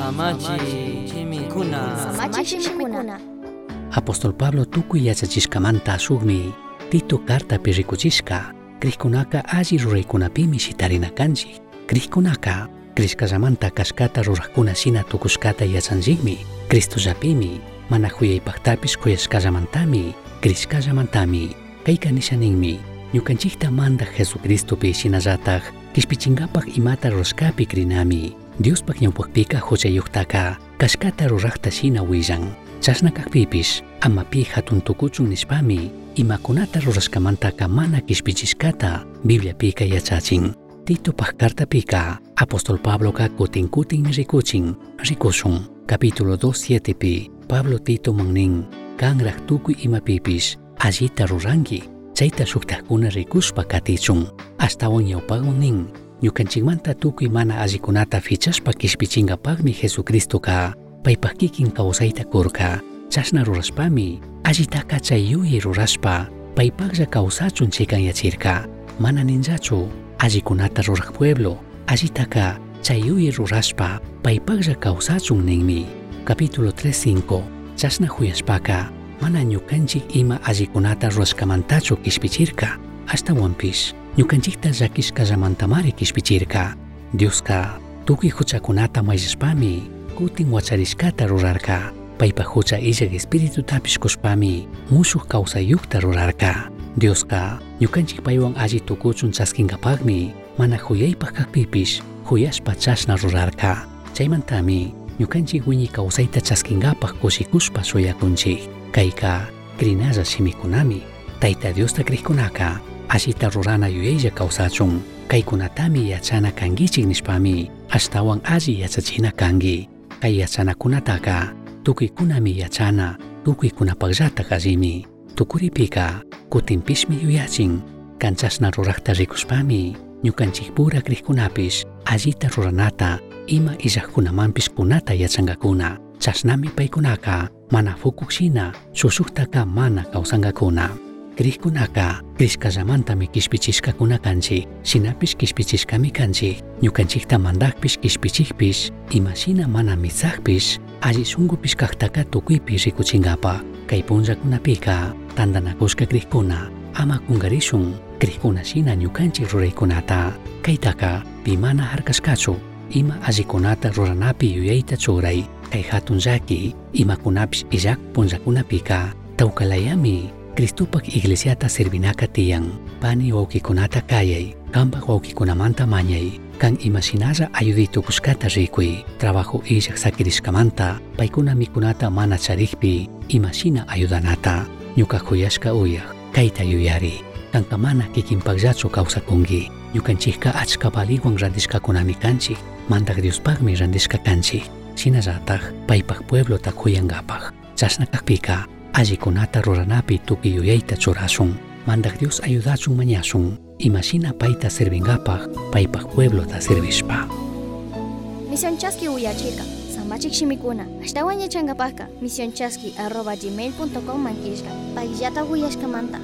Samachi Chimikuna. Samachi Chimikuna. Apóstol Pablo tuku yachachishkamanta asukmi Tito carta pirikuchishka krikkunaka alli ruraykunapimi shitarinakanchik krikkunaka krishkasamanta kashkata rurakkuna shina tukushkata yachanchikmi kristosapimi mana kuyaypaqtapis kuyashkasamantami krishkasamantami kayka nishaninmi ñukanchikta manda Jesucristopi shinallataj kishpichinkapaq imata rurashkapi krinami. Diospaq ñawpaqpika huchayuqtaka kashkata ruraqta shina willan chashna kaqpipish ama pi hatun tukuchun nishpami imakunata rurashkamantaka mana kishpichishkata Bibliapika yachachin Titopaq cartapika Apostol Pabloka kutin kutin rikuchin rikushun capítulo 2 pi Pablo Tito mangnin kanraq tukuy imapipish allita ruranki chayta shuktaqkuna rikushpa katichun astawan ñawpaqwan nin ñukanchikmanta tukuy mana allikunata fichashpa kishpichinkapaqmi Jesucristoka paypaq kikin kawsayta kurka. Chashna rurashpami allitaka chay yuyi rurashpa. Kawsachun chikan yachirka. Mana ninllachu. Allikunata ruraq pueblo. Allitaka chay yuyi rurashpa. Paypaqlla kawsachun ninmi. Capítulo 3.5 chashna huyashpaka mana ñukanchik ima allikunata rurashkamantachu kishpichirka ashtawanpish ñukanchikta llakishkallamantamari kishpichirka Dioska tukuy huchakunata mayllashpami kutin wacharishkata rurarka. Paypa hucha illak espiritutapish kushpami mushuq kawsayuqta rurarka. Dioska ñukanchik paywan alli tukuchun chaskinkapaqmi mana huyaypaq kaqpipish huyashpa chashna rurarka. Chaymantami ñukanchik wiñi kawsayta chaskinkapaq kushikushpa suyakunchik kayka krinalla shimikunami tayta Diosta kriqkunaka allita rurana yuyaylla kawsachun kaykunatami yachana kankichik nishpami. Ashtawan alli yachachina kanki kay yachanakunataka tukuykunami yachana tukuykunapaqllata allimi. Tukuripika kutinpishmi yuyachin. Kanchashna ruraqta rikushpami. Ñukanchik pura kriqkunapish allita ruranata ima illaqkunamanpish kunata yachanqakuna chashnami paykunaka mana fukuqshina shushuqtaka mana kawsankakuna kriqkunaka krishkallamantami kishpichishkakuna kanchik shinapish kishpichishkami kanchik ñukanchikta mandaqpish kishpichikpish imashina mana misaqpish alli shunkupish kaqtaka tukuypi rikuchinkapaq kay punllakunapika tantanakushka kriqkuna ama kungarishun kriqkuna shina ñukanchik ruraykunata mana harkashkachu ima allikunata ruranapi yuyayta churay kay hatun llaki. Imakunapish illak punllakunapika tawkalayami Cristupak iglesiata servinaka tiyan. Pani wawkikunata kayay kanpak wawkikunamanta mañay. Kan imashinalla ayuditukushkata rikuy. Trabajo illak sakirishkamanta paykuna mikunata mana charikpi imashina ayudanata. Ñuka kuyashka uyaq kayta yuyari. Kanka mana kikinpaqllachu kawsakunki. Ñukanchikka achka baliwan randishkakunami kanchik manta Diuspagmi randishkakanchik shinallataj paypaj pueblota kuyangapak chashnakajpika allikunata ruranapi tukuy yuyayta churasun mantaj Dios ayudachun mañasun ima shina payta sirvingapak paypaj pueblota sirvishpa Misión Chasqui Uyachirka, Samachik Shimikuna, Ashtawan Yachangapajka, Misión Chasqui, arroba gmail.com manquishka, Pagyata Uyashkamanta.